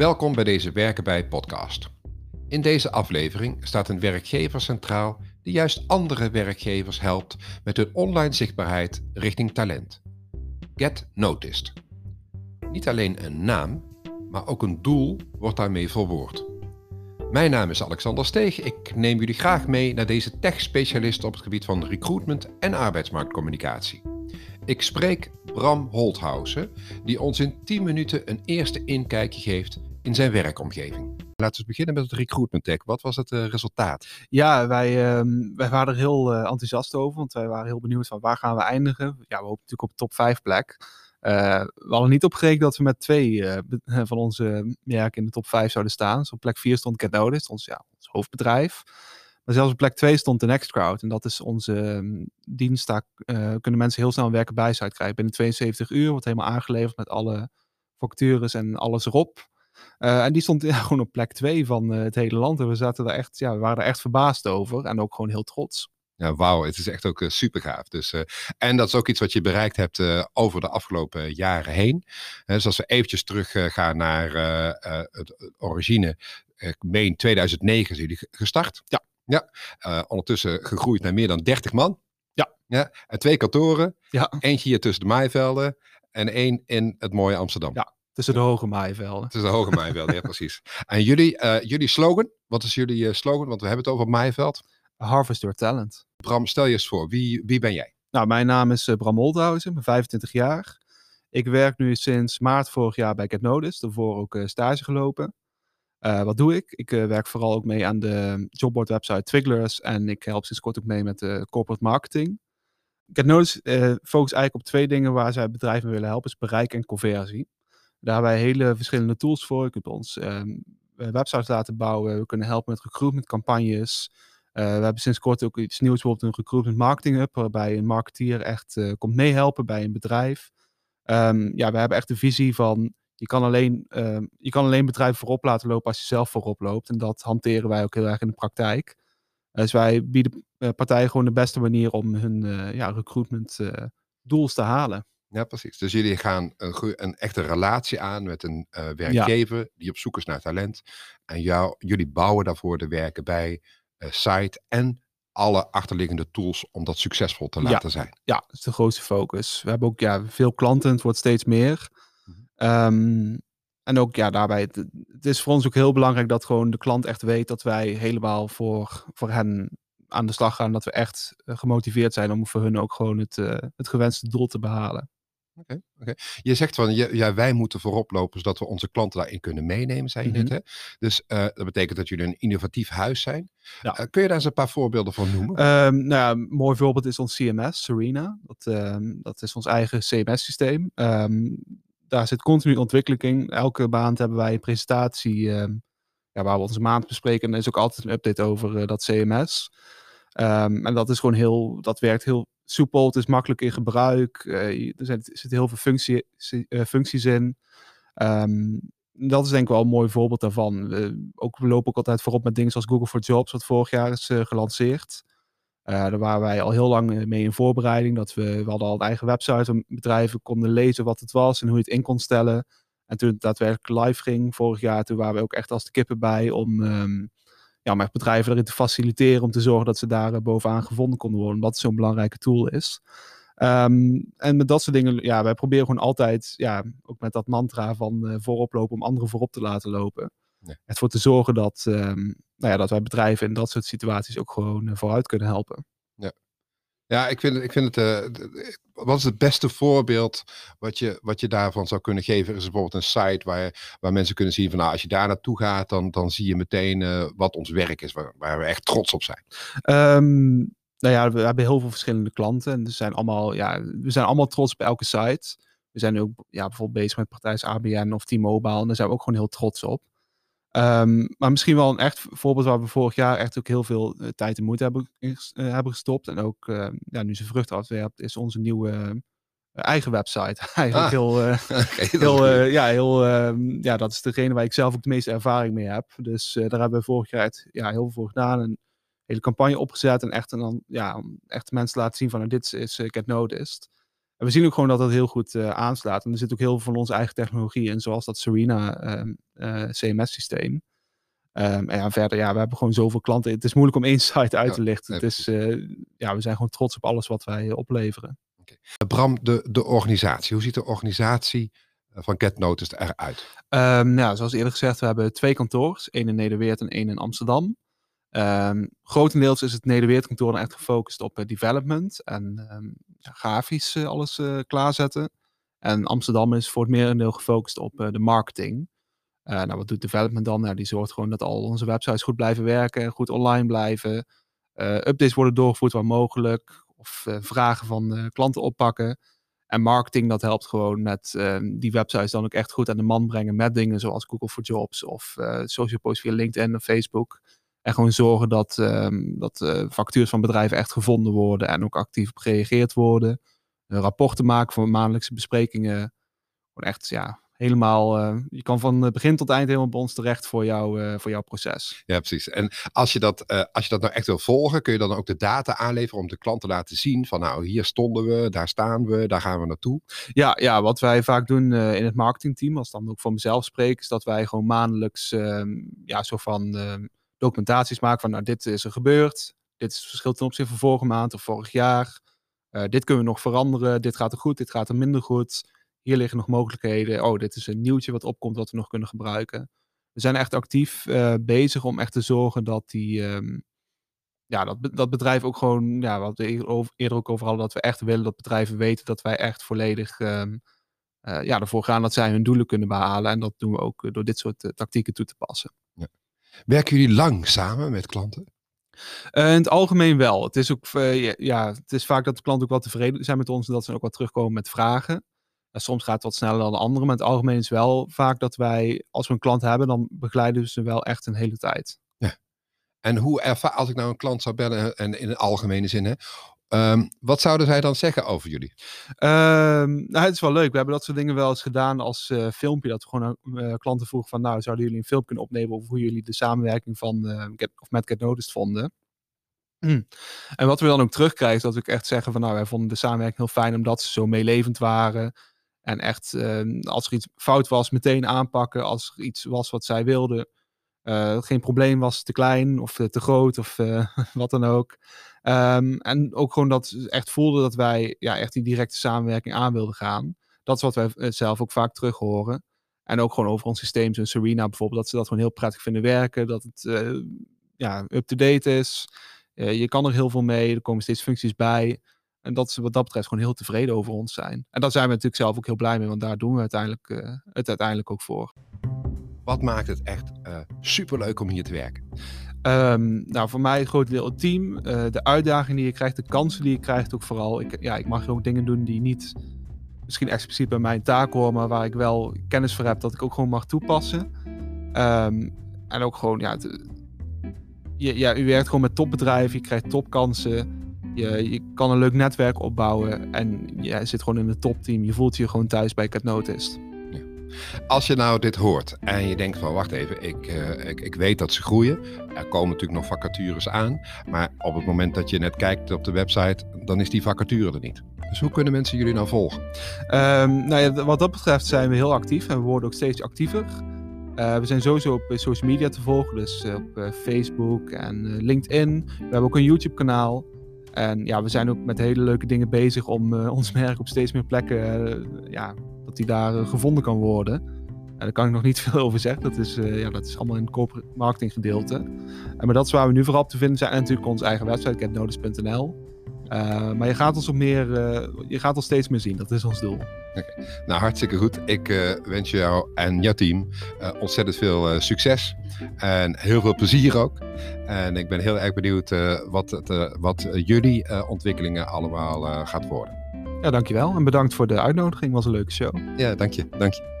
Welkom bij deze Werken bij podcast. In deze aflevering staat een werkgever centraal die juist andere werkgevers helpt met hun online zichtbaarheid richting talent. Get Noticed. Niet alleen een naam, maar ook een doel wordt daarmee verwoord. Mijn naam is Alexander Steeg. Ik neem jullie graag mee naar deze tech-specialist op het gebied van recruitment en arbeidsmarktcommunicatie. Ik spreek Bram Holthausen, die ons in 10 minuten een eerste inkijkje geeft in zijn werkomgeving. Laten we beginnen met het recruitment tech. Wat was het uh, resultaat? Ja, wij, uh, wij waren er heel uh, enthousiast over, want wij waren heel benieuwd van waar gaan we eindigen. Ja, we hopen natuurlijk op top 5 plek. Uh, we hadden niet opgerekend dat we met twee van onze merken in de top 5 zouden staan. Dus op plek 4 stond Get Noticed, ons, ja, ons hoofdbedrijf. Maar zelfs op plek 2 stond de Nextcrowd. En dat is onze um, dienst. Daar kunnen mensen heel snel een werken site krijgen. Binnen 72 uur wordt helemaal aangeleverd met alle vacatures en alles erop. Uh, en die stond ja, gewoon op plek 2 van uh, het hele land. En we, zaten daar echt, ja, we waren er echt verbaasd over. En ook gewoon heel trots. Ja, wauw. Het is echt ook uh, super gaaf. Dus, en dat is ook iets wat je bereikt hebt over de afgelopen jaren heen. dus als we eventjes terug gaan naar het origine. Ik meen 2009 zijn jullie gestart. Ja. Ja, ondertussen gegroeid naar meer dan 30 man. Ja. ja en twee kantoren. Ja. Eentje hier tussen de Maaivelden en één in het mooie Amsterdam. Ja, Tussen de hoge maaivelden. Tussen de hoge maaivelden, ja precies. En jullie, uh, jullie slogan, wat is jullie uh, slogan? Want we hebben het over maaiveld. Harvest your talent. Bram, stel je eens voor, wie, wie ben jij? Nou, mijn naam is uh, Bram Oldhuizen, ik ben 25 jaar. Ik werk nu sinds maart vorig jaar bij Get Notice, daarvoor ook stage gelopen. wat doe ik? Ik werk vooral ook mee aan de jobboard website Twigglers en ik help sinds kort ook mee met de corporate marketing. Get Notice focust eigenlijk op twee dingen waar zij bedrijven willen helpen, is bereik en conversie. Daar hebben wij hele verschillende tools voor. Je kunt ons um, websites laten bouwen. We kunnen helpen met recruitment campagnes. Uh, we hebben sinds kort ook iets nieuws, bijvoorbeeld een recruitment marketing hub, waarbij een marketeer echt uh, komt meehelpen bij een bedrijf. Um, ja, we hebben echt de visie van je kan alleen, uh, je kan alleen bedrijven voorop laten lopen als je zelf voorop loopt. En dat hanteren wij ook heel erg in de praktijk. Dus wij bieden partijen gewoon de beste manier om hun ja, recruitment doels te halen. Ja, precies. Dus jullie gaan een, een echte relatie aan met een uh, werkgever ja. die op zoek is naar talent. En jou, jullie bouwen daarvoor de werken bij uh, site en alle achterliggende tools om dat succesvol te laten ja. zijn. Ja, dat is de grootste focus. We hebben ook ja, veel klanten, het wordt steeds meer. -hmm. um, en ook ja, daarbij, het, het, is voor ons ook heel belangrijk dat gewoon de klant echt weet dat wij helemaal voor, voor hen aan de slag gaan. Dat we echt gemotiveerd zijn om voor hun ook gewoon het, uh, het gewenste doel te behalen. Oké, okay, okay. Je zegt van ja, ja, wij moeten voorop lopen zodat we onze klanten daarin kunnen meenemen, zei je net. Hè? Dus uh, dat betekent dat jullie een innovatief huis zijn. Ja. Uh, kun je daar eens een paar voorbeelden van noemen? Um, nou ja, een mooi voorbeeld is ons CMS, Serena. Dat, um, dat is ons eigen CMS-systeem. Um, daar zit continu ontwikkeling in. Elke maand hebben wij een presentatie ja, waar we onze maand bespreken. En er is ook altijd een update over uh, dat CMS. En dat is gewoon heel, dat werkt heel soepel, het is makkelijk in gebruik. Uh, er, zitten heel veel functie, uh, functies in. Um, dat is denk ik wel een mooi voorbeeld daarvan. Ook, we lopen ook altijd voorop met dingen zoals Google for Jobs, wat vorig jaar is uh, gelanceerd. daar waren wij al heel lang mee in voorbereiding. Dat we, we hadden al een eigen website waar bedrijven konden lezen wat het was en hoe je het in kon stellen. En toen het daadwerkelijk live ging vorig jaar, toen waren we ook echt als de kippen bij om... Um, ja, echt bedrijven erin te faciliteren om te zorgen dat ze daar uh, bovenaan gevonden konden worden. Wat zo'n belangrijke tool is. Um, en met dat soort dingen, ja, wij proberen gewoon altijd, ja, ook met dat mantra van uh, voorop lopen om anderen voorop te laten lopen. Nee. Ervoor te zorgen dat, um, nou ja, dat wij bedrijven in dat soort situaties ook gewoon uh, vooruit kunnen helpen. Ja. Ik vind, ik vind het. Uh, wat is het beste voorbeeld wat je, wat je daarvan zou kunnen geven? Is bijvoorbeeld een site waar, waar mensen kunnen zien van nou, als je daar naartoe gaat, dan, dan zie je meteen uh, wat ons werk is, waar, waar we echt trots op zijn. Um, nou ja, we hebben heel veel verschillende klanten. En er zijn allemaal, ja, we zijn allemaal trots op elke site. We zijn ook ja, bijvoorbeeld bezig met partijen als ABN of T-Mobile. En daar zijn we ook gewoon heel trots op. Um, maar misschien wel een echt voorbeeld waar we vorig jaar echt ook heel veel uh, tijd en moeite hebben, uh, hebben gestopt. En ook uh, ja, nu zijn vruchten afwerpt, is onze nieuwe eigen website. Eigenlijk ah, heel, okay, heel, ja, heel ja, dat is degene waar ik zelf ook de meeste ervaring mee heb. Dus daar hebben we vorig jaar ja, heel veel voor gedaan. Een hele campagne opgezet en echt, en dan, ja, echt mensen te laten zien van nou, dit is Get Noticed. En we zien ook gewoon dat dat heel goed aanslaat. En er zit ook heel veel van onze eigen technologie in, zoals dat Serena ehm, CMS-systeem. Um, en ja, verder, ja, we hebben gewoon zoveel klanten. Het is moeilijk om één site uit te lichten. het is, ja, we zijn gewoon trots op alles wat wij opleveren. Okay. Bram, de, de organisatie. Hoe ziet de organisatie van Get Noticed eruit? Um, nou, zoals eerder gezegd, we hebben twee kantoors. één in Nederweert en één in Amsterdam. Um, grotendeels is het Nederweert-kantoor echt gefocust op uh, development en um, grafisch uh, alles uh, klaarzetten. En Amsterdam is voor het merendeel gefocust op de marketing. nou, wat doet development dan? Nou, die zorgt gewoon dat al onze websites goed blijven werken, goed online blijven. updates worden doorgevoerd waar mogelijk. Of vragen van klanten oppakken. En marketing, dat helpt gewoon met ehm, die websites dan ook echt goed aan de man brengen met dingen zoals Google for Jobs of uh, social posts via LinkedIn of Facebook. En gewoon zorgen dat, um, dat uh, vacatures van bedrijven echt gevonden worden en ook actief op gereageerd worden. Uh, rapporten maken voor maandelijkse besprekingen. Gewoon echt, ja, helemaal, uh, je kan van begin tot eind helemaal bij ons terecht voor, jou, voor jouw proces. Ja, precies. En als je, dat, als je dat nou echt wil volgen, kun je dan ook de data aanleveren om de klant te laten zien van nou, hier stonden we, daar staan we, daar gaan we naartoe. Ja, ja wat wij vaak doen in het marketingteam, als dan ook voor mezelf spreek, is dat wij gewoon maandelijks ehm, ja, zo van ehm, documentaties maken van nou, dit is er gebeurd, dit is verschil ten opzichte van vorige maand of vorig jaar. dit kunnen we nog veranderen, dit gaat er goed, dit gaat er minder goed hier liggen nog mogelijkheden. Oh, dit is een nieuwtje wat opkomt wat we nog kunnen gebruiken. We zijn echt actief uh, bezig om echt te zorgen dat die, um, ja, dat, dat bedrijf ook gewoon, ja, wat we eerder ook over hadden, dat we echt willen dat bedrijven weten dat wij echt volledig um, uh, ja, ervoor gaan dat zij hun doelen kunnen behalen. En dat doen we ook door dit soort tactieken toe te passen. Ja. Werken jullie lang samen met klanten? Uh, in het algemeen wel. Het is ook uh, ja, het is vaak dat de klanten ook wel tevreden zijn met ons en dat ze ook wat terugkomen met vragen soms gaat het wat sneller dan de andere, maar in het algemeen is wel vaak dat wij, als we een klant hebben, dan begeleiden we ze wel echt een hele tijd. Ja. En hoe ervaar, als ik nou een klant zou bellen, en in de algemene zin, hè, um, wat zouden zij dan zeggen over jullie? Um, nou, het is wel leuk. We hebben dat soort dingen wel eens gedaan als uh, filmpje. Dat we gewoon aan uh, klanten vroegen van, nou, zouden jullie een film kunnen opnemen over hoe jullie de samenwerking van Get, of met Get Noticed vonden? Mm. En wat we dan ook terugkrijgen, is dat we echt zeggen van, nou, wij vonden de samenwerking heel fijn omdat ze zo meelevend waren. En echt, uh, als er iets fout was, meteen aanpakken. Als er iets was wat zij wilden. Uh, geen probleem was te klein of uh, te groot of uh, wat dan ook. Um, en ook gewoon dat echt voelden dat wij ja, echt die directe samenwerking aan wilden gaan. Dat is wat wij zelf ook vaak terug horen. En ook gewoon over ons systeem, zo'n Serena bijvoorbeeld, dat ze dat gewoon heel prettig vinden werken. Dat het ja, up-to-date is. je kan er heel veel mee, er komen steeds functies bij. En dat ze wat dat betreft gewoon heel tevreden over ons zijn. En daar zijn we natuurlijk zelf ook heel blij mee, want daar doen we uiteindelijk, het uiteindelijk ook voor. Wat maakt het echt uh, superleuk om hier te werken? Um, nou, voor mij een groot deel het team. Uh, de uitdaging die je krijgt, de kansen die je krijgt ook vooral. Ik, ja, ik mag ook dingen doen die niet misschien expliciet bij mijn taak horen, maar waar ik wel kennis voor heb dat ik ook gewoon mag toepassen. Um, en ook gewoon, ja, je, ja, u werkt gewoon met topbedrijven, je krijgt topkansen. Je, je kan een leuk netwerk opbouwen en je zit gewoon in een topteam. Je voelt je gewoon thuis bij Cat Noticed. Ja. Als je nou dit hoort en je denkt van wacht even, ik, uh, ik, ik weet dat ze groeien. Er komen natuurlijk nog vacatures aan. Maar op het moment dat je net kijkt op de website, dan is die vacature er niet. Dus hoe kunnen mensen jullie nou volgen? Um, nou ja, wat dat betreft zijn we heel actief en we worden ook steeds actiever. Uh, we zijn sowieso op social media te volgen, dus op Facebook en LinkedIn. We hebben ook een YouTube kanaal. En ja, we zijn ook met hele leuke dingen bezig om ons merk op steeds meer plekken, ja, dat die daar uh, gevonden kan worden. En daar kan ik nog niet veel over zeggen. Dat is, ja, dat is allemaal in het corporate marketing gedeelte. En maar dat is waar we nu vooral op te vinden zijn. En natuurlijk onze eigen website, getnotice.nl. maar je gaat ons op meer, je gaat ons steeds meer zien. Dat is ons doel. Nou, hartstikke goed. Ik uh, wens jou en jouw team ontzettend veel succes. En heel veel plezier ook. En ik ben heel erg benieuwd wat, wat jullie ontwikkelingen allemaal gaat worden. Ja, dankjewel. En bedankt voor de uitnodiging. was een leuke show. Ja, dank je. Dank je.